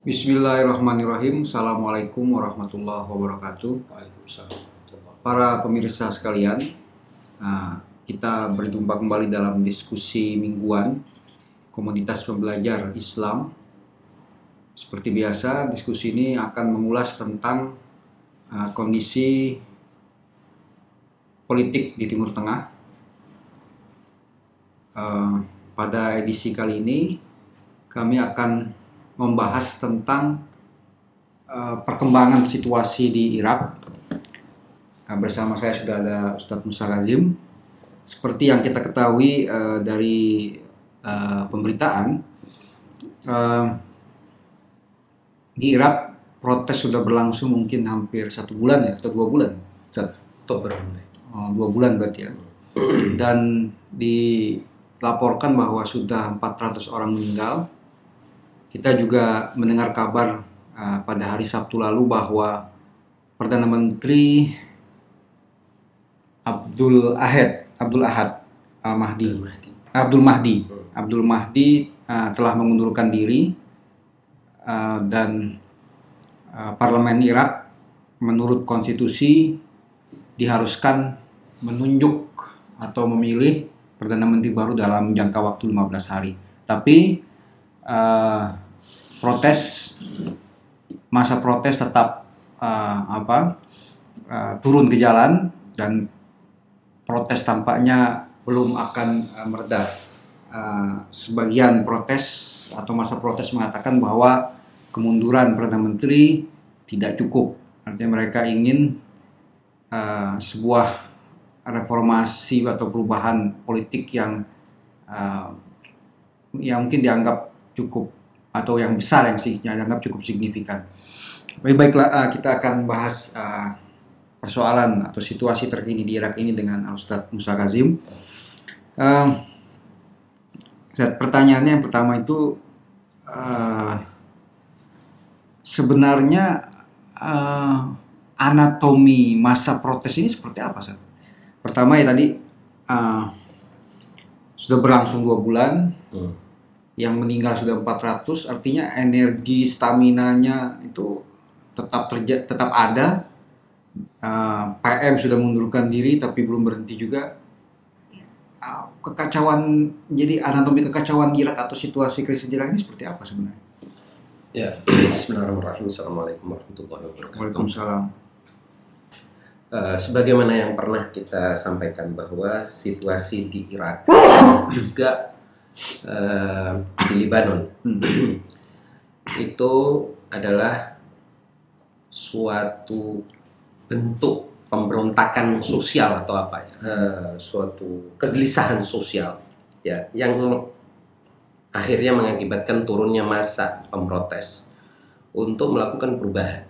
Bismillahirrahmanirrahim. Assalamualaikum warahmatullahi wabarakatuh. Waalaikumsalam. Para pemirsa sekalian, nah, kita berjumpa kembali dalam diskusi mingguan komunitas pembelajar Islam. Seperti biasa, diskusi ini akan mengulas tentang uh, kondisi politik di Timur Tengah. Uh, pada edisi kali ini, kami akan membahas tentang uh, perkembangan situasi di Irak. Nah, bersama saya sudah ada Ustadz Musa Razim. Seperti yang kita ketahui uh, dari uh, pemberitaan, uh, di Irak protes sudah berlangsung mungkin hampir satu bulan ya atau dua bulan. Ustadz? Oktober. Oh, dua bulan berarti ya. Dan dilaporkan bahwa sudah 400 orang meninggal kita juga mendengar kabar uh, pada hari Sabtu lalu bahwa Perdana Menteri Abdul Ahad Abdul Ahad Al Mahdi. Abdul Mahdi. Abdul Mahdi uh, telah mengundurkan diri uh, dan uh, parlemen Irak menurut konstitusi diharuskan menunjuk atau memilih perdana menteri baru dalam jangka waktu 15 hari. Tapi uh, protes masa protes tetap uh, apa uh, turun ke jalan dan protes tampaknya belum akan uh, mereda. Uh, sebagian protes atau masa protes mengatakan bahwa kemunduran perdana menteri tidak cukup. Artinya mereka ingin uh, sebuah reformasi atau perubahan politik yang uh, yang mungkin dianggap cukup atau yang besar yang sih dianggap cukup signifikan. Baik baiklah uh, kita akan bahas uh, persoalan atau situasi terkini di Irak ini dengan Ustadz Musa Kazim. Uh, pertanyaannya yang pertama itu uh, sebenarnya uh, anatomi masa protes ini seperti apa, Sir? Pertama ya tadi uh, sudah berlangsung dua bulan. Hmm yang meninggal sudah 400 artinya energi stamina-nya itu tetap terja tetap ada. Uh, PM sudah mengundurkan diri tapi belum berhenti juga. Uh, kekacauan jadi anatomi kekacauan Irak atau situasi krisis Irak ini seperti apa sebenarnya? Ya Bismillahirrahmanirrahim. Assalamualaikum warahmatullahi wabarakatuh. Waalaikumsalam. Uh, sebagaimana yang pernah kita sampaikan bahwa situasi di Irak juga uh, di Lebanon hmm. itu adalah suatu bentuk pemberontakan sosial atau apa ya uh, suatu kegelisahan sosial ya yang akhirnya mengakibatkan turunnya masa pemprotes untuk melakukan perubahan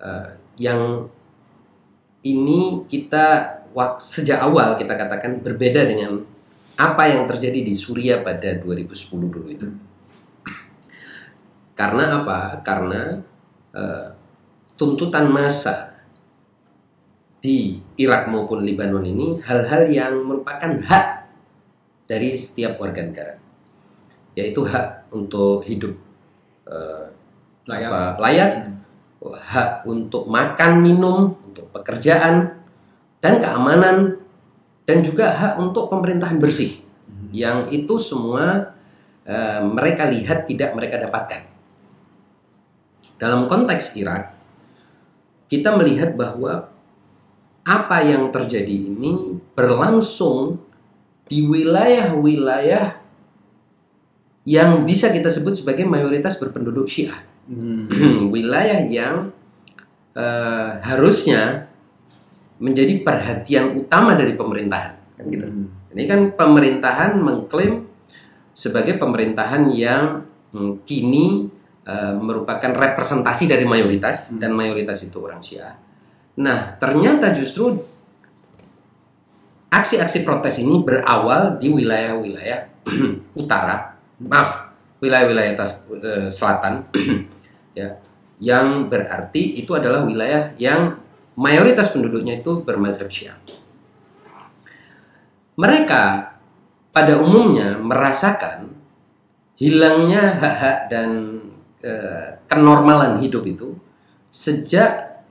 uh, yang ini kita sejak awal kita katakan berbeda dengan apa yang terjadi di Suriah pada 2010 dulu itu. Karena apa? Karena uh, tuntutan massa di Irak maupun Lebanon ini hal-hal yang merupakan hak dari setiap warga negara, yaitu hak untuk hidup uh, layak, apa, layak hmm. hak untuk makan minum, untuk pekerjaan dan keamanan dan juga hak untuk pemerintahan bersih hmm. yang itu semua uh, mereka lihat tidak mereka dapatkan. Dalam konteks Irak, kita melihat bahwa apa yang terjadi ini berlangsung di wilayah-wilayah yang bisa kita sebut sebagai mayoritas berpenduduk Syiah. Hmm. wilayah yang uh, harusnya menjadi perhatian utama dari pemerintahan kan gitu. Hmm. Ini kan pemerintahan mengklaim sebagai pemerintahan yang hmm, kini uh, merupakan representasi dari mayoritas hmm. dan mayoritas itu orang Syiah. Nah, ternyata justru aksi-aksi protes ini berawal di wilayah-wilayah utara, maaf, wilayah-wilayah uh, selatan ya, yang berarti itu adalah wilayah yang mayoritas penduduknya itu bermazhab Syiah. Mereka pada umumnya merasakan hilangnya hak-hak dan eh, kenormalan hidup itu sejak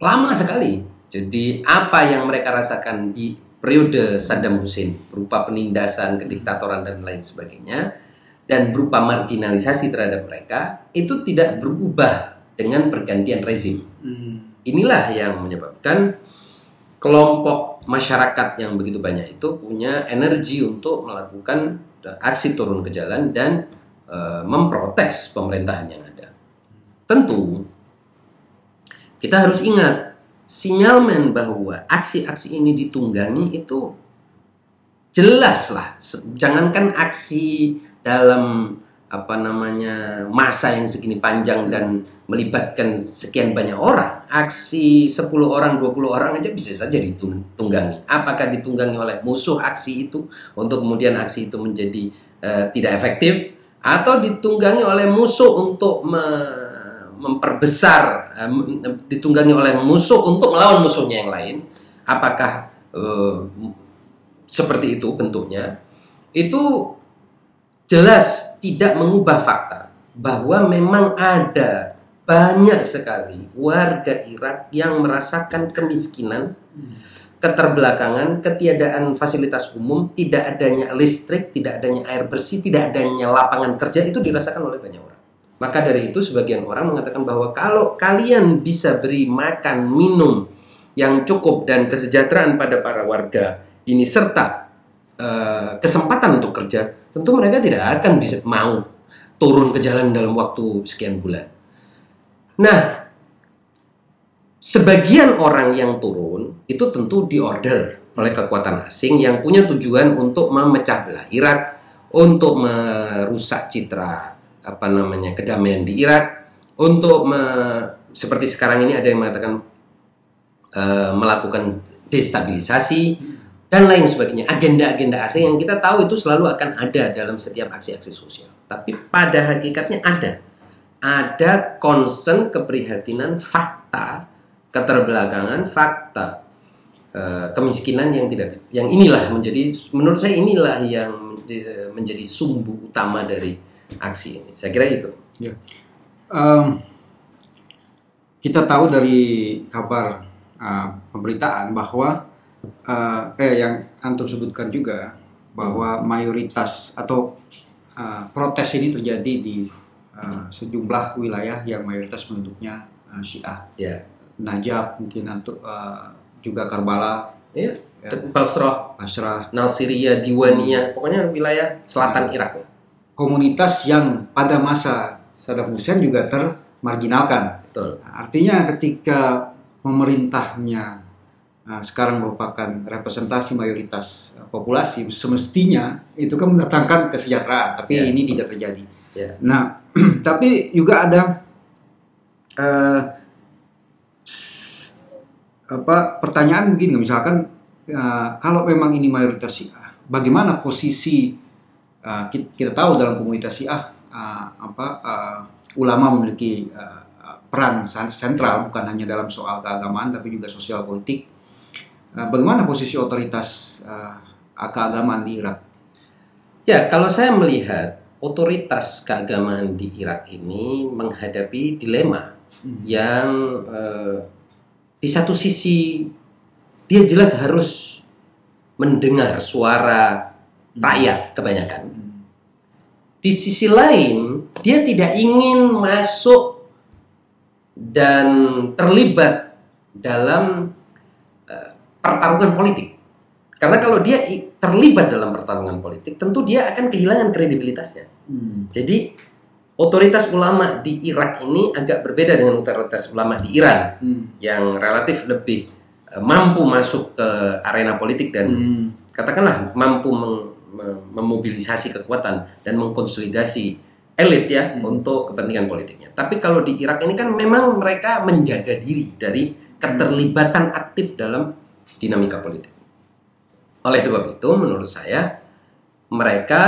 lama sekali. Jadi apa yang mereka rasakan di periode Saddam Hussein berupa penindasan, kediktatoran dan lain sebagainya dan berupa marginalisasi terhadap mereka itu tidak berubah dengan pergantian rezim. Hmm. Inilah yang menyebabkan kelompok masyarakat yang begitu banyak itu punya energi untuk melakukan aksi turun ke jalan dan e, memprotes pemerintahan yang ada. Tentu kita harus ingat sinyalmen bahwa aksi-aksi ini ditunggangi itu jelas lah. Jangankan aksi dalam apa namanya masa yang segini panjang dan melibatkan sekian banyak orang. Aksi 10 orang 20 orang aja bisa saja ditunggangi. Apakah ditunggangi oleh musuh aksi itu untuk kemudian aksi itu menjadi uh, tidak efektif? Atau ditunggangi oleh musuh untuk me memperbesar uh, ditunggangi oleh musuh untuk melawan musuhnya yang lain? Apakah uh, seperti itu bentuknya? Itu jelas tidak mengubah fakta bahwa memang ada banyak sekali warga Irak yang merasakan kemiskinan, keterbelakangan, ketiadaan fasilitas umum, tidak adanya listrik, tidak adanya air bersih, tidak adanya lapangan kerja itu dirasakan oleh banyak orang. Maka dari itu sebagian orang mengatakan bahwa kalau kalian bisa beri makan, minum yang cukup dan kesejahteraan pada para warga ini serta uh, kesempatan untuk kerja, tentu mereka tidak akan bisa mau turun ke jalan dalam waktu sekian bulan. Nah, sebagian orang yang turun itu tentu diorder oleh kekuatan asing yang punya tujuan untuk memecah belah Irak, untuk merusak citra apa namanya kedamaian di Irak, untuk me, seperti sekarang ini ada yang mengatakan uh, melakukan destabilisasi dan lain sebagainya. Agenda-agenda asing yang kita tahu itu selalu akan ada dalam setiap aksi-aksi sosial. Tapi pada hakikatnya ada. Ada concern keprihatinan fakta, keterbelakangan fakta, eh, kemiskinan yang tidak yang inilah menjadi menurut saya inilah yang menjadi sumbu utama dari aksi ini. Saya kira itu. Ya. Um, kita tahu dari kabar uh, pemberitaan bahwa uh, eh yang antum sebutkan juga bahwa mayoritas atau uh, protes ini terjadi di uh, sejumlah wilayah yang mayoritas penduduknya uh, Syiah. Yeah. Najaf mungkin untuk uh, juga Karbala. Yeah. Ya. Basrah, Basrah, Nasiriyah, Diwaniyah, pokoknya wilayah selatan Irak. Komunitas yang pada masa Saddam Hussein juga termarginalkan. Betul. Artinya ketika pemerintahnya Nah, sekarang merupakan representasi mayoritas uh, populasi semestinya itu kan mendatangkan kesejahteraan tapi yeah. ini tidak terjadi. Yeah. Nah, tapi juga ada uh, apa pertanyaan begini misalkan uh, kalau memang ini mayoritas Syiah, bagaimana posisi uh, kita, kita tahu dalam komunitas Syiah uh, apa uh, ulama memiliki uh, peran sentral bukan hanya dalam soal keagamaan tapi juga sosial politik Nah, bagaimana posisi otoritas uh, keagamaan di Irak? Ya, kalau saya melihat otoritas keagamaan di Irak ini menghadapi dilema hmm. yang uh, di satu sisi dia jelas harus mendengar suara hmm. rakyat kebanyakan. Hmm. Di sisi lain, dia tidak ingin masuk dan terlibat dalam pertarungan politik. Karena kalau dia terlibat dalam pertarungan politik, tentu dia akan kehilangan kredibilitasnya. Hmm. Jadi otoritas ulama di Irak ini agak berbeda dengan otoritas ulama di Iran hmm. yang relatif lebih uh, mampu masuk ke arena politik dan hmm. katakanlah mampu mem memobilisasi kekuatan dan mengkonsolidasi elit ya hmm. untuk kepentingan politiknya. Tapi kalau di Irak ini kan memang mereka menjaga diri dari keterlibatan aktif dalam dinamika politik. Oleh sebab itu, menurut saya mereka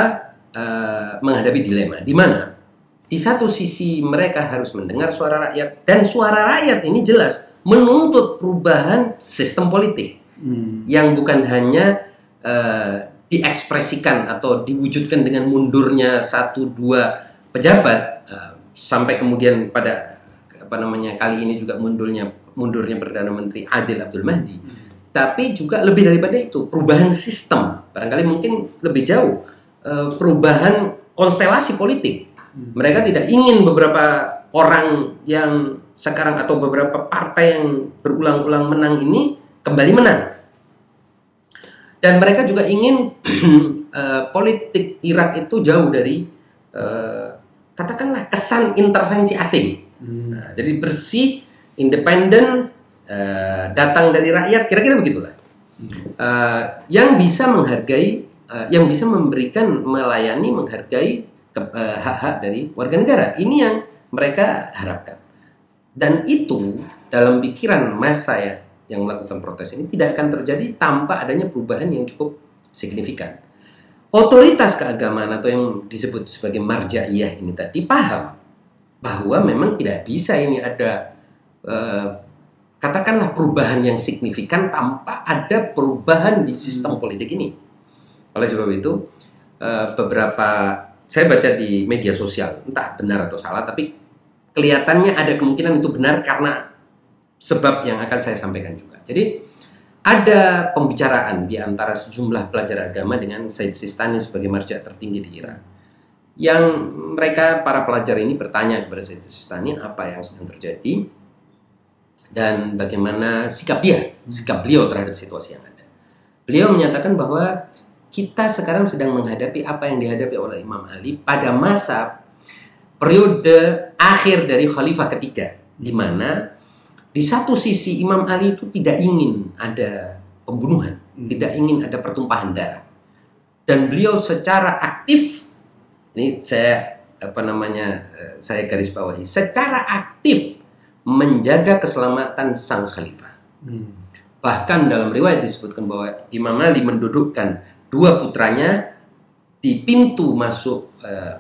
uh, menghadapi dilema di mana di satu sisi mereka harus mendengar suara rakyat dan suara rakyat ini jelas menuntut perubahan sistem politik hmm. yang bukan hanya uh, diekspresikan atau diwujudkan dengan mundurnya satu dua pejabat uh, sampai kemudian pada apa namanya kali ini juga mundurnya mundurnya perdana menteri Adil Abdul Mahdi. Hmm. Tapi juga lebih daripada itu perubahan sistem barangkali mungkin lebih jauh uh, perubahan konstelasi politik. Hmm. Mereka tidak ingin beberapa orang yang sekarang atau beberapa partai yang berulang-ulang menang ini kembali menang. Dan mereka juga ingin uh, politik Irak itu jauh dari uh, katakanlah kesan intervensi asing. Hmm. Nah, jadi bersih, independen, uh, datang dari rakyat, kira-kira begitulah. Uh, yang bisa menghargai, uh, yang bisa memberikan, melayani, menghargai hak-hak uh, dari warga negara. Ini yang mereka harapkan. Dan itu dalam pikiran masa ya yang melakukan protes ini tidak akan terjadi tanpa adanya perubahan yang cukup signifikan otoritas keagamaan atau yang disebut sebagai marjaiyah ini tadi paham bahwa memang tidak bisa ini ada uh, katakanlah perubahan yang signifikan tanpa ada perubahan di sistem politik ini. Oleh sebab itu uh, beberapa saya baca di media sosial entah benar atau salah tapi kelihatannya ada kemungkinan itu benar karena sebab yang akan saya sampaikan juga. Jadi ada pembicaraan di antara sejumlah pelajar agama dengan Said Sistani sebagai marja tertinggi di Iran. Yang mereka para pelajar ini bertanya kepada Said Sistani apa yang sedang terjadi dan bagaimana sikap dia, sikap beliau terhadap situasi yang ada. Beliau menyatakan bahwa kita sekarang sedang menghadapi apa yang dihadapi oleh Imam Ali pada masa periode akhir dari khalifah ketiga di mana di satu sisi Imam Ali itu tidak ingin ada pembunuhan, hmm. tidak ingin ada pertumpahan darah. Dan beliau secara aktif ini saya apa namanya eh, saya garis bawahi, secara aktif menjaga keselamatan sang khalifah. Hmm. Bahkan dalam riwayat disebutkan bahwa Imam Ali mendudukkan dua putranya di pintu masuk uh,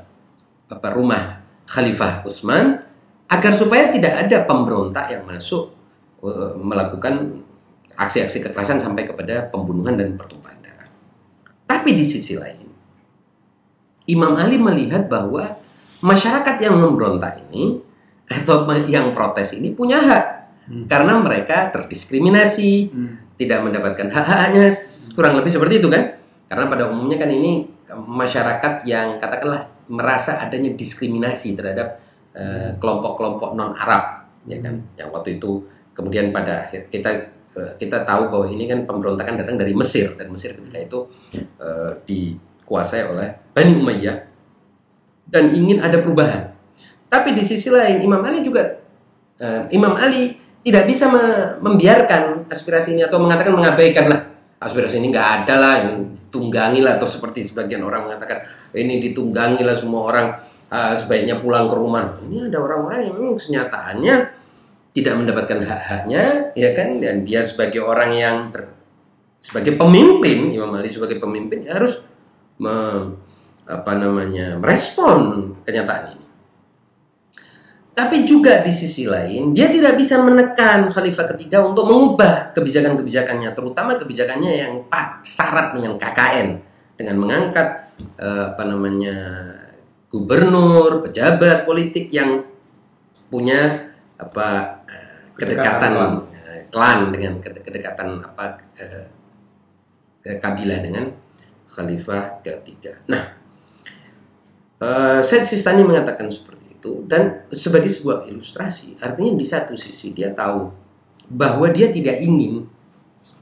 apa rumah Khalifah Utsman agar supaya tidak ada pemberontak yang masuk uh, melakukan aksi-aksi kekerasan sampai kepada pembunuhan dan pertumpahan darah. Tapi di sisi lain, Imam Ali melihat bahwa masyarakat yang memberontak ini atau yang protes ini punya hak hmm. karena mereka terdiskriminasi, hmm. tidak mendapatkan hak-haknya kurang lebih seperti itu kan? Karena pada umumnya kan ini masyarakat yang katakanlah merasa adanya diskriminasi terhadap Eh, kelompok-kelompok non Arab ya kan yang waktu itu kemudian pada akhir kita eh, kita tahu bahwa ini kan pemberontakan datang dari Mesir dan Mesir ketika itu uh, dikuasai oleh Bani Umayyah dan ingin ada perubahan. Tapi di sisi lain Imam Ali juga uh, Imam Ali tidak bisa me membiarkan aspirasi ini atau mengatakan mengabaikan lah aspirasi ini nggak ada lah yang tunggangi lah atau seperti sebagian orang mengatakan ini ditunggangi lah semua orang uh, sebaiknya pulang ke rumah. Ini ada orang-orang yang memang kenyataannya tidak mendapatkan hak-haknya, ya kan? Dan dia sebagai orang yang sebagai pemimpin, Imam Ali sebagai pemimpin harus me, apa namanya merespon kenyataan ini. Tapi juga di sisi lain, dia tidak bisa menekan Khalifah ketiga untuk mengubah kebijakan-kebijakannya, terutama kebijakannya yang syarat dengan KKN, dengan mengangkat eh, apa namanya gubernur, pejabat politik yang punya apa eh, kedekatan eh, klan dengan kedekatan apa eh, kabilah dengan khalifah ketiga. Nah, Said Sistani mengatakan seperti itu dan sebagai sebuah ilustrasi, artinya di satu sisi dia tahu bahwa dia tidak ingin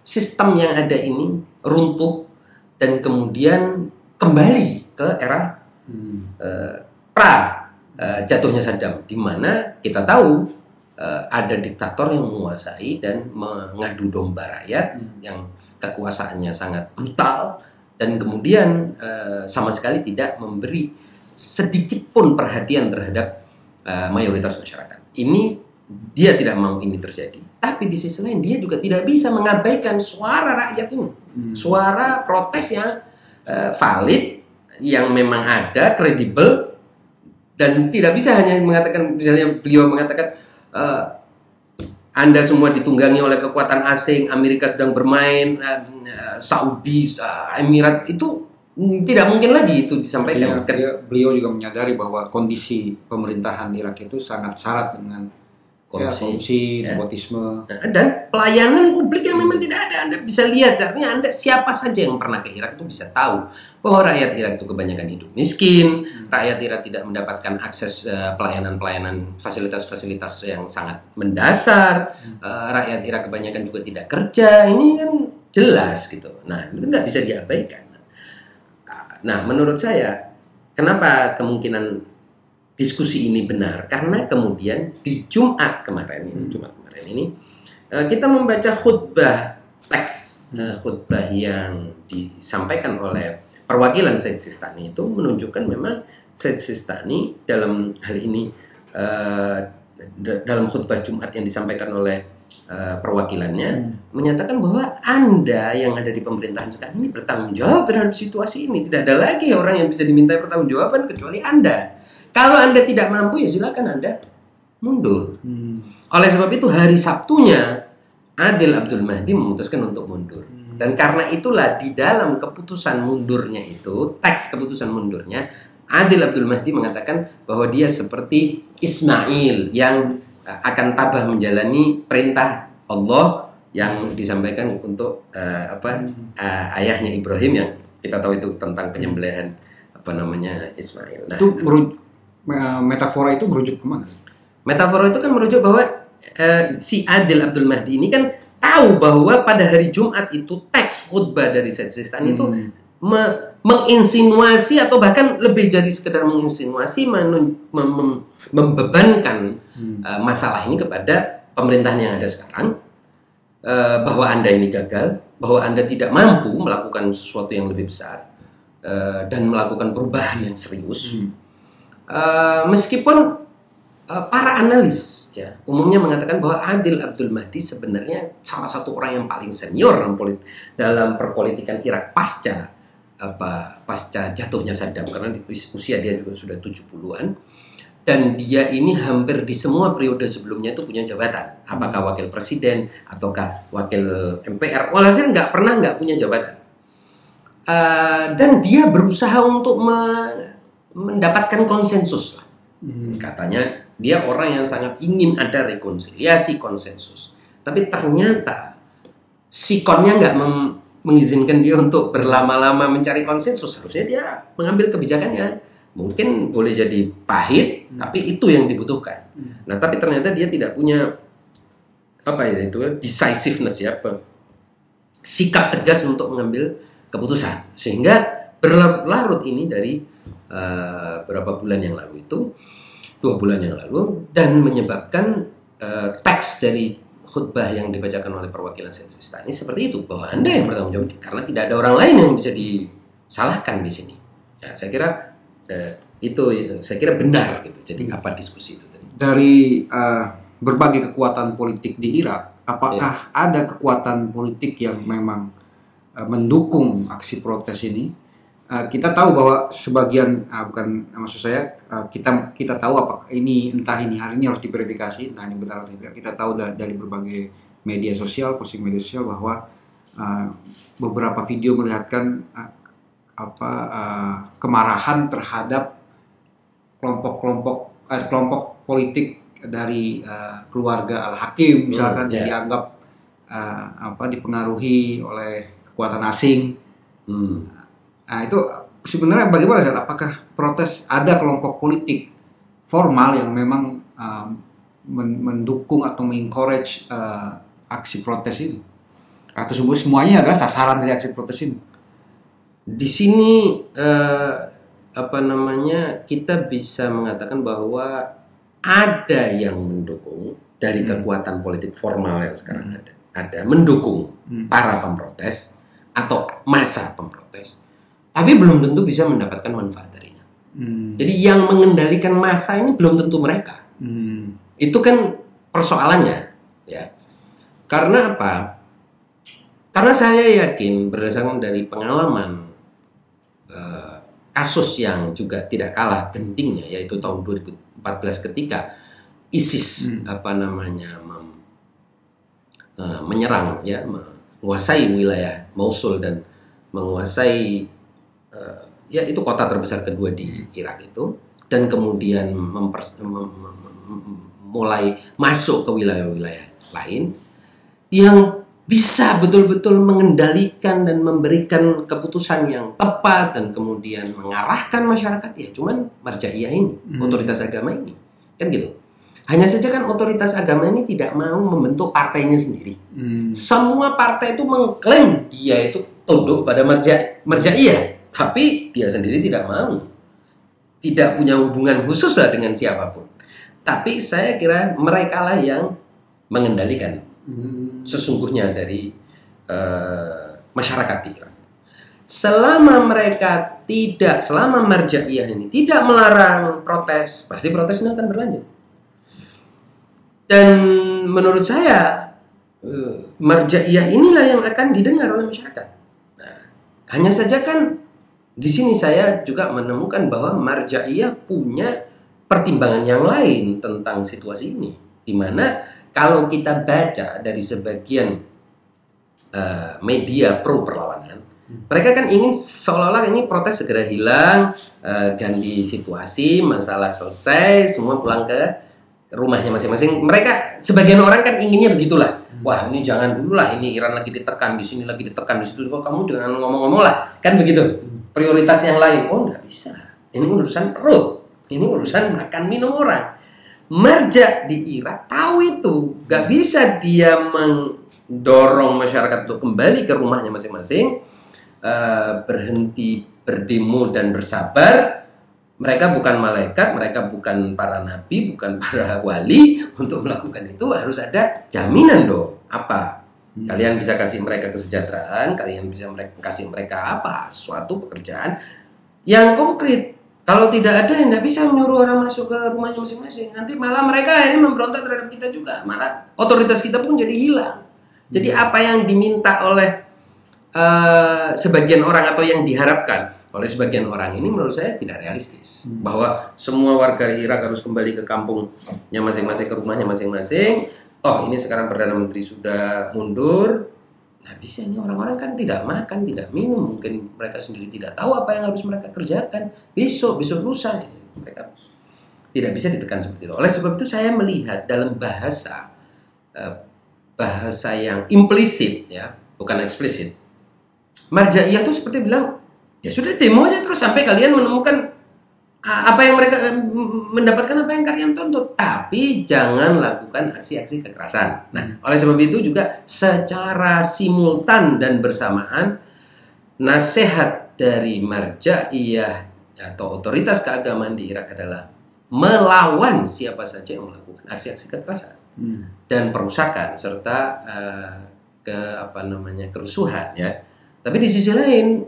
sistem yang ada ini runtuh dan kemudian kembali ke era hmm. uh, pra uh, jatuhnya Saddam, di mana kita tahu uh, ada diktator yang menguasai dan mengadu domba rakyat hmm. yang kekuasaannya sangat brutal dan kemudian uh, sama sekali tidak memberi sedikit pun perhatian terhadap uh, mayoritas masyarakat. Ini dia tidak mau ini terjadi. Tapi di sisi lain dia juga tidak bisa mengabaikan suara rakyat ini, hmm. suara protes yang uh, valid yang memang ada kredibel dan tidak bisa hanya mengatakan misalnya beliau mengatakan uh, anda semua ditunggangi oleh kekuatan asing, Amerika sedang bermain, uh, Saudi, uh, Emirat itu tidak mungkin lagi itu disampaikan. Artinya, dia- beliau juga menyadari bahwa kondisi pemerintahan Irak itu sangat syarat dengan ya, Korupsi. korupsi Ya. nepotisme. Dan pelayanan publik yang memang tidak ada. Anda bisa lihat, artinya Anda siapa saja yang pernah ke Irak itu bisa tahu bahwa rakyat Irak itu kebanyakan hidup miskin, rakyat Irak tidak mendapatkan akses eh, pelayanan-pelayanan fasilitas-fasilitas yang sangat mendasar, Eh, rakyat Irak kebanyakan juga tidak kerja. Ini kan jelas gitu. Nah, itu nggak bisa diabaikan. Nah, menurut saya, kenapa kemungkinan diskusi ini benar? Karena kemudian di Jumat kemarin ini, Hmm. Jumat kemarin ini, eh, kita membaca khutbah teks eh, khutbah yang disampaikan oleh perwakilan Said Sistani itu menunjukkan memang Said Sistani dalam hal ini eh, da- dalam khutbah Jumat yang disampaikan oleh eh, perwakilannya Hmm. menyatakan bahwa Anda yang ada di pemerintahan sekarang ini bertanggung jawab terhadap situasi ini. Tidak ada lagi orang yang bisa diminta pertanggungjawaban kecuali Anda. Kalau Anda tidak mampu ya silakan Anda mundur. Hmm. Oleh sebab itu hari Sabtunya Adil Abdul Mahdi memutuskan untuk mundur. Dan karena itulah di dalam keputusan mundurnya itu, teks keputusan mundurnya, Adil Abdul Mahdi mengatakan bahwa dia seperti Ismail yang akan tabah menjalani perintah Allah yang disampaikan untuk uh, apa uh, ayahnya Ibrahim yang kita tahu itu tentang penyembelihan apa namanya Ismail. Nah, Itu meru- me- metafora itu merujuk ke mana? Metafora itu kan merujuk bahwa eh, si Adil Abdul Mahdi ini kan tahu bahwa pada hari Jumat itu teks khutbah dari Said Sistani itu Hmm. me- menginsinuasi atau bahkan lebih dari sekedar menginsinuasi menun- mem- mem- membebankan Hmm. eh, masalah ini kepada pemerintahan yang ada sekarang eh, bahwa anda ini gagal, bahwa anda tidak mampu melakukan sesuatu yang lebih besar eh, dan melakukan perubahan yang serius. Hmm. Eh, meskipun eh, para analis ya umumnya mengatakan bahwa Adil Abdul Mahdi sebenarnya salah satu orang yang paling senior dalam, polit- dalam perpolitikan Irak pasca apa pasca jatuhnya Saddam karena di us- usia dia juga sudah 70-an dan dia ini hampir di semua periode sebelumnya itu punya jabatan. Apakah wakil presiden ataukah wakil MPR walhasil nggak pernah nggak punya jabatan. Eh, dan dia berusaha untuk me- mendapatkan konsensus lah. Hmm. katanya dia orang yang sangat ingin ada rekonsiliasi konsensus. Tapi ternyata sikonnya nggak mengizinkan dia untuk berlama-lama mencari konsensus. Harusnya dia mengambil kebijakan yang mungkin boleh jadi pahit tapi itu yang dibutuhkan Hmm. nah tapi ternyata dia tidak punya apa ya itu decisiveness ya apa sikap tegas untuk mengambil keputusan sehingga berlarut-larut ini dari eh, beberapa bulan yang lalu itu dua bulan yang lalu dan menyebabkan eh, teks dari khutbah yang dibacakan oleh perwakilan Said Sistani seperti itu bahwa anda yang bertanggung jawab karena tidak ada orang lain yang bisa disalahkan di sini. Ya, saya kira eh, itu saya kira benar gitu. Jadi apa diskusi itu tadi? Dari eh, berbagai kekuatan politik di Irak, apakah ada kekuatan politik yang memang eh, mendukung aksi protes ini? Eh, kita tahu bahwa sebagian, ah, bukan maksud saya, eh, kita kita tahu apa ini entah ini hari ini harus diverifikasi, entah ini benar atau tidak. Kita tahu da- dari berbagai media sosial, posting media sosial bahwa eh, beberapa video melihatkan apa eh, kemarahan terhadap kelompok-kelompok eh, kelompok politik dari eh, keluarga Al Hakim misalkan Hmm, ya. dianggap eh, apa dipengaruhi oleh kekuatan asing. Hmm. Nah itu sebenarnya bagaimana Zat? Apakah protes ada kelompok politik formal yang memang men- mendukung atau mengencourage eh, aksi protes ini? Atau semua semuanya adalah sasaran dari aksi protes ini? Di sini eh, apa namanya kita bisa mengatakan bahwa ada yang mendukung dari Hmm. kekuatan politik formal yang sekarang ada, ada mendukung Hmm. para pemprotes atau masa pemprotes, tapi belum tentu bisa mendapatkan manfaat darinya. Hmm. Jadi yang mengendalikan masa ini belum tentu mereka. Hmm. Itu kan persoalannya, ya. Karena apa? Karena saya yakin berdasarkan dari pengalaman eh, kasus yang juga tidak kalah pentingnya yaitu tahun 2014 ketika ISIS Hmm. apa namanya mem- eh, menyerang ya menguasai wilayah Mosul dan menguasai uh, ya itu kota terbesar kedua di Irak itu dan kemudian mempers, mem, mem, mem, mulai masuk ke wilayah-wilayah lain yang bisa betul-betul mengendalikan dan memberikan keputusan yang tepat dan kemudian mengarahkan masyarakat ya cuman marjaiyah ini hmm. otoritas agama ini kan gitu hanya saja kan otoritas agama ini tidak mau membentuk partainya sendiri hmm. semua partai itu mengklaim dia itu tunduk pada marja marjaiyah tapi dia sendiri tidak mau tidak punya hubungan khusus lah dengan siapa pun tapi saya kira mereka lah yang mengendalikan hmm. Sesungguhnya dari uh, masyarakat Iran. Selama mereka tidak, selama marjaiyah ini tidak melarang protes, pasti protes ini akan berlanjut. Dan menurut saya uh, marjaiyah inilah yang akan didengar oleh masyarakat. Nah, hanya saja kan di sini saya juga menemukan bahwa marjaiyah punya pertimbangan yang lain tentang situasi ini, di mana kalau kita baca dari sebagian uh, media pro perlawanan, hmm. mereka kan ingin seolah-olah ini protes segera hilang, uh, ganti situasi, masalah selesai, semua pulang ke rumahnya masing-masing. Mereka sebagian orang kan inginnya begitulah. Hmm. Wah ini jangan dulu lah, ini Iran lagi ditekan di sini lagi ditekan di situ. Kok kamu dengan ngomong-ngomong lah, kan begitu. Hmm. Prioritas yang lain, oh nggak bisa. Ini urusan perut, ini urusan makan minum orang Marja di Irak tahu itu, gak bisa dia mendorong masyarakat untuk kembali ke rumahnya masing-masing, uh, berhenti berdemo dan bersabar. Mereka bukan malaikat, mereka bukan para nabi, bukan para wali untuk melakukan itu harus ada jaminan dong. Apa? Hmm. Kalian bisa kasih mereka kesejahteraan, kalian bisa mereka kasih mereka apa? Suatu pekerjaan yang konkret kalau tidak ada, tidak bisa menyuruh orang masuk ke rumahnya masing-masing. Nanti malah mereka ini memberontak terhadap kita juga. Malah otoritas kita pun jadi hilang. Jadi hmm. apa yang diminta oleh uh, sebagian orang atau yang diharapkan oleh sebagian orang ini menurut saya tidak realistis. Hmm. Bahwa semua warga Irak harus kembali ke kampungnya masing-masing, ke rumahnya masing-masing. Oh ini sekarang Perdana Menteri sudah mundur, Nah bisa ini orang-orang kan tidak makan, tidak minum, mungkin mereka sendiri tidak tahu apa yang harus mereka kerjakan besok, besok lusa. Mereka tidak bisa ditekan seperti itu. Oleh sebab itu saya melihat dalam bahasa eh, bahasa yang implisit ya, bukan eksplisit. Marjaiyah itu seperti bilang, ya sudah demo aja terus sampai kalian menemukan apa yang mereka mendapatkan apa yang kalian tuntut. Tapi jangan lakukan aksi-aksi kekerasan. Nah oleh sebab itu juga secara simultan dan bersamaan nasihat dari marjaiyah atau otoritas keagamaan di Irak adalah melawan siapa saja yang melakukan aksi-aksi kekerasan. Hmm. dan perusakan serta uh, ke apa namanya kerusuhan ya. Tapi di sisi lain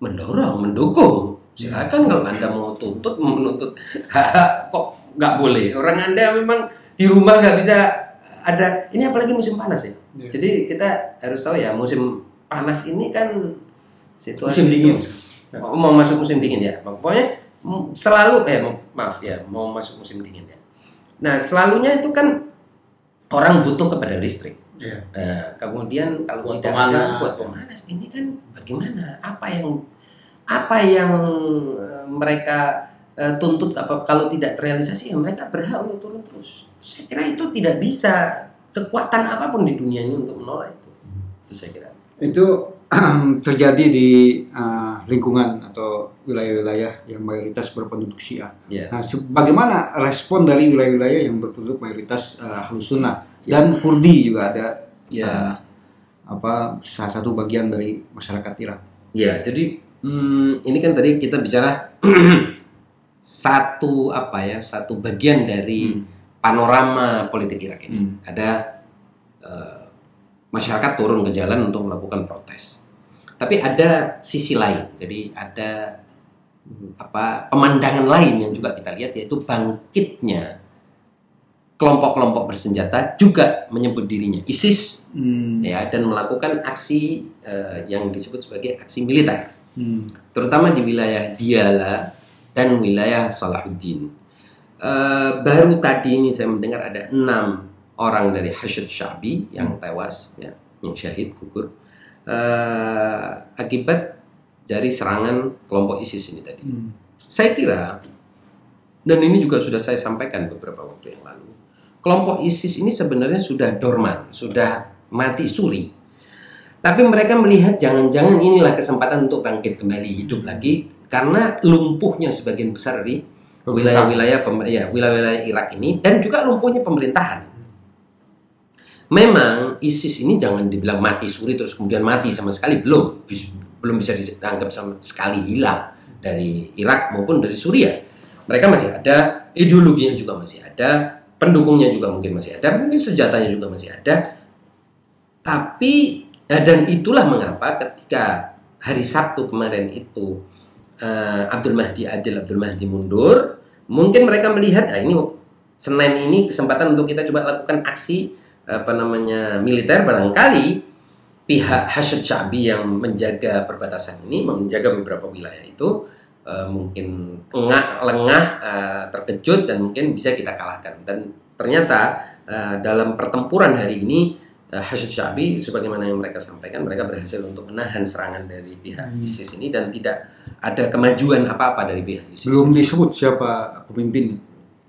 mendorong mendukung silakan kalau anda mau tuntut mau menuntut. Kok nggak boleh? Orang anda memang di rumah nggak bisa ada. Ini apalagi musim panas ya. Yeah. jadi kita harus tahu ya musim panas ini kan situasi musim dingin. itu, oh, mau masuk musim dingin ya. Pokoknya selalu eh maaf ya mau masuk musim dingin ya. Nah selalunya itu kan orang butuh kepada listrik. Yeah. nah, kemudian kalau buat tidak ada buat pemanas ini kan bagaimana? Apa yang apa yang eh, mereka uh, tuntut apa kalau tidak terrealisasi ya mereka berhak untuk turun terus. Saya kira itu tidak bisa kekuatan apa pun di dunia ini untuk menolak itu. Itu saya kira. Itu terjadi di uh, lingkungan atau wilayah-wilayah yang mayoritas berpenduduk Syiah. Yeah. Nah, bagaimana respon dari wilayah-wilayah yang berpenduduk mayoritas uh, Sunnah yeah. dan Kurdi juga ada yeah. uh, apa salah satu bagian dari masyarakat Irak. Ya, jadi hmm, ini kan tadi kita bicara satu apa ya satu bagian dari hmm. panorama politik Irak ini hmm. ada uh, masyarakat turun ke jalan untuk melakukan protes tapi ada sisi lain jadi ada hmm, apa pemandangan lain yang juga kita lihat yaitu bangkitnya kelompok-kelompok bersenjata juga menyebut dirinya ISIS hmm. ya dan melakukan aksi uh, yang disebut sebagai aksi militer hmm. terutama di wilayah Diyala dan wilayah Salahuddin. Uh, baru tadi ini saya mendengar ada enam orang dari Hashid Syabi yang hmm. tewas, ya, yang syahid gugur uh, akibat dari serangan kelompok ISIS ini tadi. Hmm. Saya kira dan ini juga sudah saya sampaikan beberapa waktu yang lalu. Kelompok ISIS ini sebenarnya sudah dorman, sudah mati suri. Tapi mereka melihat jangan-jangan inilah kesempatan untuk bangkit kembali hidup lagi karena lumpuhnya sebagian besar dari wilayah-wilayah ya, wilayah-wilayah Irak ini dan juga lumpuhnya pemerintahan. Memang ISIS ini jangan dibilang mati suri terus kemudian mati sama sekali belum belum bisa dianggap sama sekali hilang dari Irak maupun dari Suriah. Mereka masih ada, ideologinya juga masih ada, pendukungnya juga mungkin masih ada, mungkin senjatanya juga masih ada. Tapi eh, dan itulah mengapa ketika hari Sabtu kemarin itu eh, Abdul Mahdi Adil Abdul Mahdi mundur, mungkin mereka melihat ah ini Senin ini kesempatan untuk kita coba lakukan aksi apa namanya militer. Barangkali pihak Hashid Syabi yang menjaga perbatasan ini menjaga beberapa wilayah itu eh, mungkin engah, lengah, eh, terkejut dan mungkin bisa kita kalahkan. Dan ternyata eh, dalam pertempuran hari ini eh, Hashid Syabi sebagaimana yang mereka sampaikan mereka berhasil untuk menahan serangan dari pihak Hmm. ISIS ini dan tidak ada kemajuan apa-apa dari pihak ISIS. Belum disebut siapa pemimpin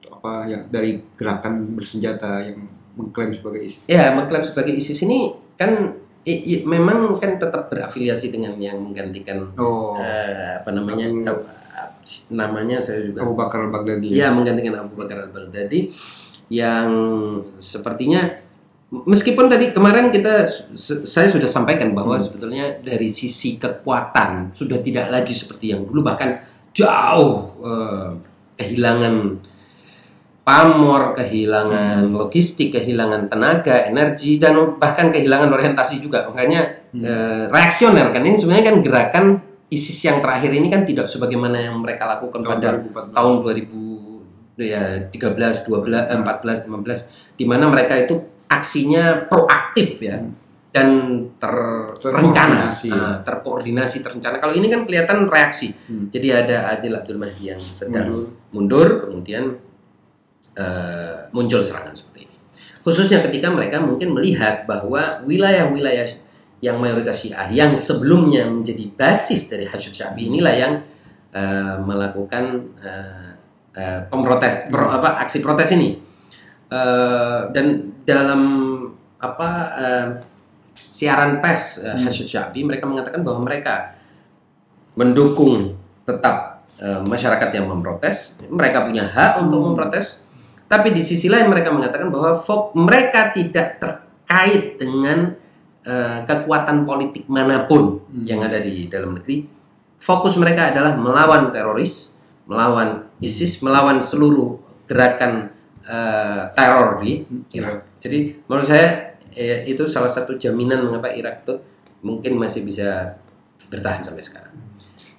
apa ya dari gerakan bersenjata yang mengklaim sebagai ISIS. Ya, mengklaim sebagai ISIS ini kan i- i- memang kan tetap berafiliasi dengan yang menggantikan Oh, eh, apa namanya Abu- eh, namanya saya juga Abu Bakar al-Baghdadi. ya menggantikan Abu Bakar al Baghdadi yang sepertinya meskipun tadi kemarin kita saya sudah sampaikan bahwa Hmm. sebetulnya dari sisi kekuatan sudah tidak lagi seperti yang dulu bahkan jauh eh, kehilangan pamor, kehilangan logistik, kehilangan tenaga, energi dan bahkan kehilangan orientasi juga. Makanya Hmm. eh, reaksioner kan ini sebenarnya kan gerakan ISIS yang terakhir ini kan tidak sebagaimana yang mereka lakukan Tahun pada 2014. tahun 2000 ya 13, 12, eh, 14, 15 di mana mereka itu aksinya proaktif ya Hmm. dan terencana, Terkoordinasi. ah, terkoordinasi, terencana. Kalau ini kan kelihatan reaksi. Hmm. Jadi ada Adil Abdul Mahdi yang sedang Mundur. mundur, kemudian eh, muncul serangan seperti ini. Khususnya ketika mereka mungkin melihat bahwa wilayah-wilayah yang mayoritas Syiah yang sebelumnya menjadi basis dari Hashid Syabi inilah yang eh, melakukan eh, eh, pemprotes pro- apa aksi protes ini. Eh, dan dalam apa eh, siaran pers eh, Hmm. Syabi mereka mengatakan bahwa mereka mendukung tetap eh, masyarakat yang memprotes, mereka punya hak untuk Hmm. memprotes. Tapi di sisi lain mereka mengatakan bahwa fok- mereka tidak terkait dengan eh, kekuatan politik mana pun Hmm. yang ada di dalam negeri. Fokus mereka adalah melawan teroris, melawan ISIS, melawan seluruh gerakan eh, teror di Irak. Jadi menurut saya eh, itu salah satu jaminan mengapa Irak itu mungkin masih bisa bertahan sampai sekarang.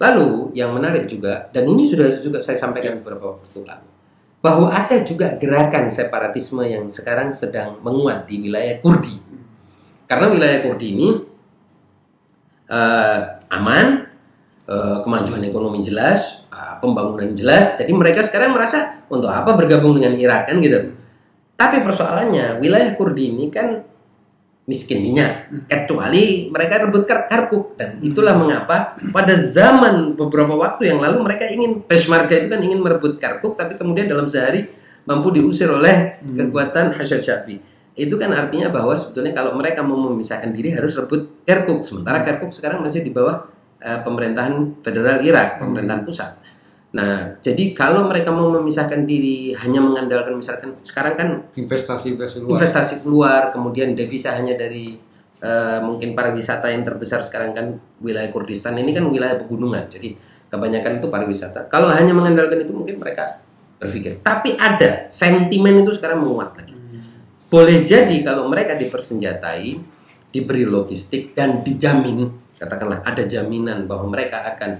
Lalu yang menarik juga dan ini sudah juga saya sampaikan beberapa waktu lalu bahwa ada juga gerakan separatisme yang sekarang sedang menguat di wilayah Kurdi. Karena wilayah Kurdi ini eh, aman, eh, kemajuan ekonomi jelas, eh, pembangunan jelas. Jadi mereka sekarang merasa untuk apa bergabung dengan Irak kan gitu. Tapi persoalannya wilayah Kurdi ini kan miskin minyak, kecuali mereka rebut kar Karkuk dan itulah mengapa pada zaman beberapa waktu yang lalu mereka ingin Peshmerga itu kan ingin merebut Karkuk, tapi kemudian dalam sehari mampu diusir oleh Hmm. kekuatan Hashad Syabi. Itu kan artinya bahwa sebetulnya kalau mereka mau memisahkan diri harus rebut Kirkuk, sementara Kirkuk sekarang masih di bawah eh, pemerintahan federal Irak, pemerintahan pusat. Nah, jadi kalau mereka mau memisahkan diri hanya mengandalkan misalkan sekarang kan investasi investasi luar. investasi keluar, kemudian devisa hanya dari eh, mungkin pariwisata yang terbesar sekarang kan wilayah Kurdistan ini kan wilayah pegunungan, jadi kebanyakan itu pariwisata. Kalau hanya mengandalkan itu mungkin mereka berpikir. Tapi ada sentimen itu sekarang menguat lagi. Boleh jadi kalau mereka dipersenjatai, diberi logistik dan dijamin, katakanlah ada jaminan bahwa mereka akan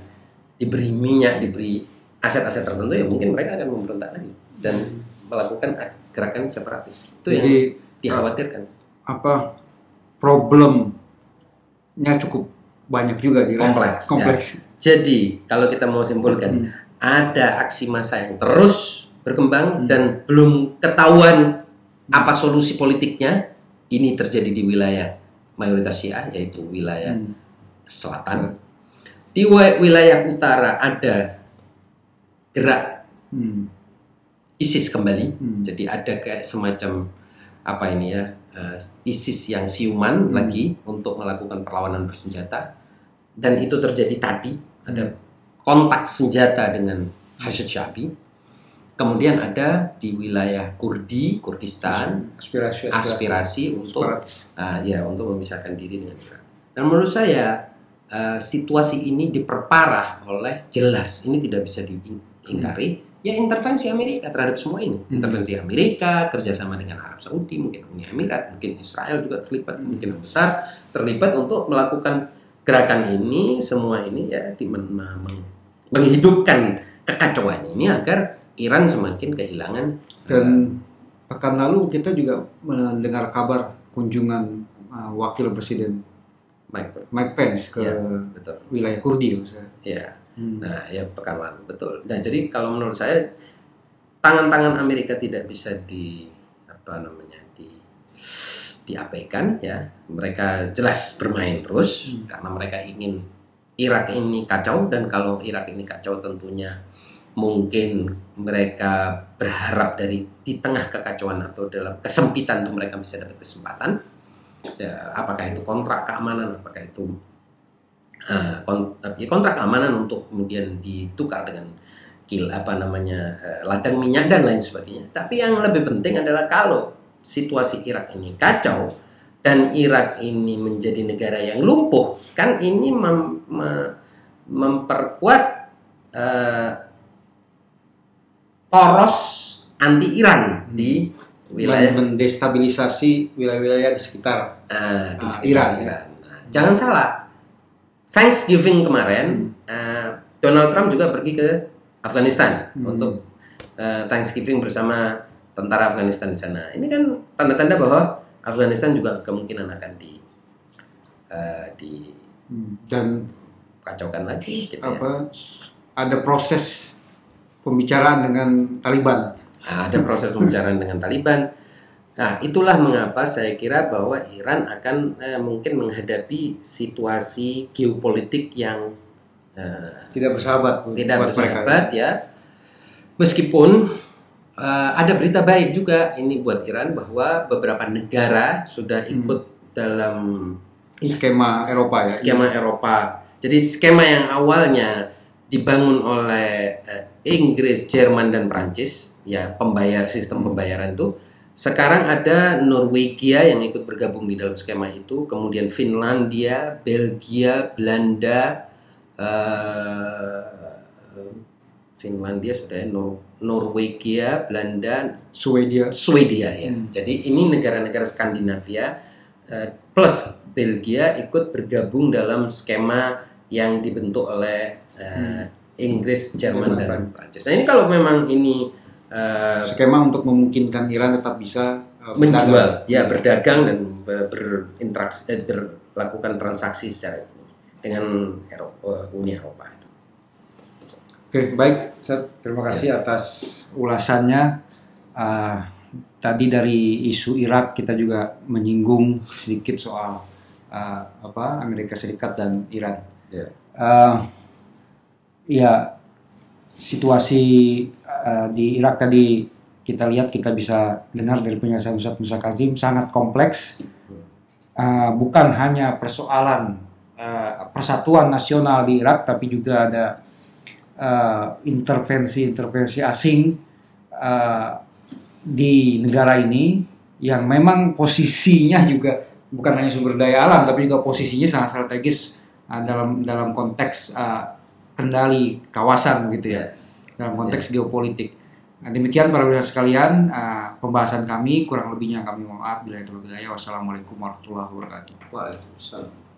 diberi minyak, diberi aset-aset tertentu ya mungkin mereka akan memberontak lagi dan melakukan gerakan separatis. Itu yang Jadi dikhawatirkan. apa problemnya cukup banyak juga di Kompleks, Kompleks. Jadi kalau kita mau simpulkan, Hmm. ada aksi massa yang terus berkembang Hmm. dan belum ketahuan apa solusi politiknya. Ini terjadi di wilayah mayoritas Syiah yaitu wilayah Hmm. Selatan. di wi- wilayah utara ada gerak Hmm. ISIS kembali. Hmm. Jadi ada kayak semacam apa ini ya eh, ISIS yang siuman Hmm. lagi untuk melakukan perlawanan bersenjata dan itu terjadi tadi ada kontak senjata dengan Hashid Syabi. Kemudian ada di wilayah Kurdi, Kurdistan, aspirasi aspirasi untuk Separatis. Ah, ya untuk memisahkan diri dengan Iran. Dan menurut saya eh, situasi ini diperparah oleh jelas ini tidak bisa diingkari ya intervensi Amerika terhadap semua ini. Hmm. Intervensi Amerika kerjasama dengan Arab Saudi, mungkin Uni Emirat, mungkin Israel juga terlibat, Hmm. mungkin besar terlibat untuk melakukan gerakan ini semua ini ya di men- meng- menghidupkan kekacauan ini agar Iran semakin kehilangan Dan pekan lalu kita juga mendengar kabar kunjungan uh, wakil presiden Mike Mike Pence ke Ya. betul wilayah Kurdi maksudnya. ya Hmm. Nah, ya pekan lalu betul. Nah, jadi kalau menurut saya tangan-tangan Amerika tidak bisa di apa namanya di diabaikan ya. Mereka jelas bermain terus Hmm. karena mereka ingin Irak ini kacau dan kalau Irak ini kacau tentunya mungkin mereka berharap dari di tengah kekacauan atau dalam kesempitan itu mereka bisa dapat kesempatan. Ya, apakah itu kontrak keamanan, apakah itu ya, kontrak keamanan untuk kemudian ditukar dengan kil apa namanya eh, ladang minyak dan lain sebagainya. Tapi yang lebih penting adalah kalau situasi Irak ini kacau dan Irak ini menjadi negara yang lumpuh, kan ini mem- me- memperkuat eh, poros anti Iran di wilayah mendestabilisasi wilayah-wilayah di sekitar. Ah, di sekitar Iran, Iran. Nah, jangan salah. Thanksgiving kemarin, eh, Donald Trump juga pergi ke Afghanistan Hmm. untuk eh, Thanksgiving bersama tentara Afghanistan di sana. Ini kan tanda-tanda bahwa Afghanistan juga kemungkinan akan di eh, Hmm. Dan dikacaukan lagi. Gitu ya. apa ada proses pembicaraan dengan Taliban. Nah, ada proses pembicaraan dengan Taliban. Nah, itulah mengapa saya kira bahwa Iran akan eh, mungkin menghadapi situasi geopolitik yang eh, Tidak bersahabat tidak mereka. bersahabat ya. Meskipun eh, ada berita baik juga ini buat Iran bahwa beberapa negara sudah Hmm. ikut dalam Skema Eropa ya. skema Eropa. Jadi skema yang awalnya dibangun oleh eh, Inggris, Jerman dan Prancis, ya pembayar sistem pembayaran itu sekarang ada Norwegia yang ikut bergabung di dalam skema itu, kemudian Finlandia, Belgia, Belanda, eh, Finlandia sudah ya, Nor- Norwegia, Belanda, Swedia. Swedia ya. Hmm. Jadi ini negara-negara Skandinavia eh, plus Belgia ikut bergabung dalam skema yang dibentuk oleh eh, Inggris, Jerman Jerman, dan Prancis. Nah ini kalau memang ini eh, Skema untuk memungkinkan Iran tetap bisa uh, menjual, ya berdagang dan ber- berinteraksi, eh, berlakukan transaksi secara dengan Eropa, Uni Eropa itu. Oke, baik. Terima kasih atas ulasannya. Ah, tadi dari isu Irak kita juga menyinggung sedikit soal ah, apa Amerika Serikat dan Iran. Ya. Ah, ya, situasi ah, di Irak tadi kita lihat kita bisa dengar dari penjelasan Ustaz Musa Kazim sangat kompleks. Ah, bukan hanya persoalan ah, persatuan nasional di Irak, tapi juga ada intervensi-intervensi asing eh, di negara ini yang memang posisinya juga bukan hanya sumber daya alam tapi juga posisinya sangat strategis eh, dalam dalam konteks eh, kendali kawasan gitu ya dalam konteks geopolitik. Nah, demikian para pemirsa sekalian eh, pembahasan kami kurang lebihnya kami mohon maaf bila itu Wassalamualaikum warahmatullahi wabarakatuh. Waalaikumsalam.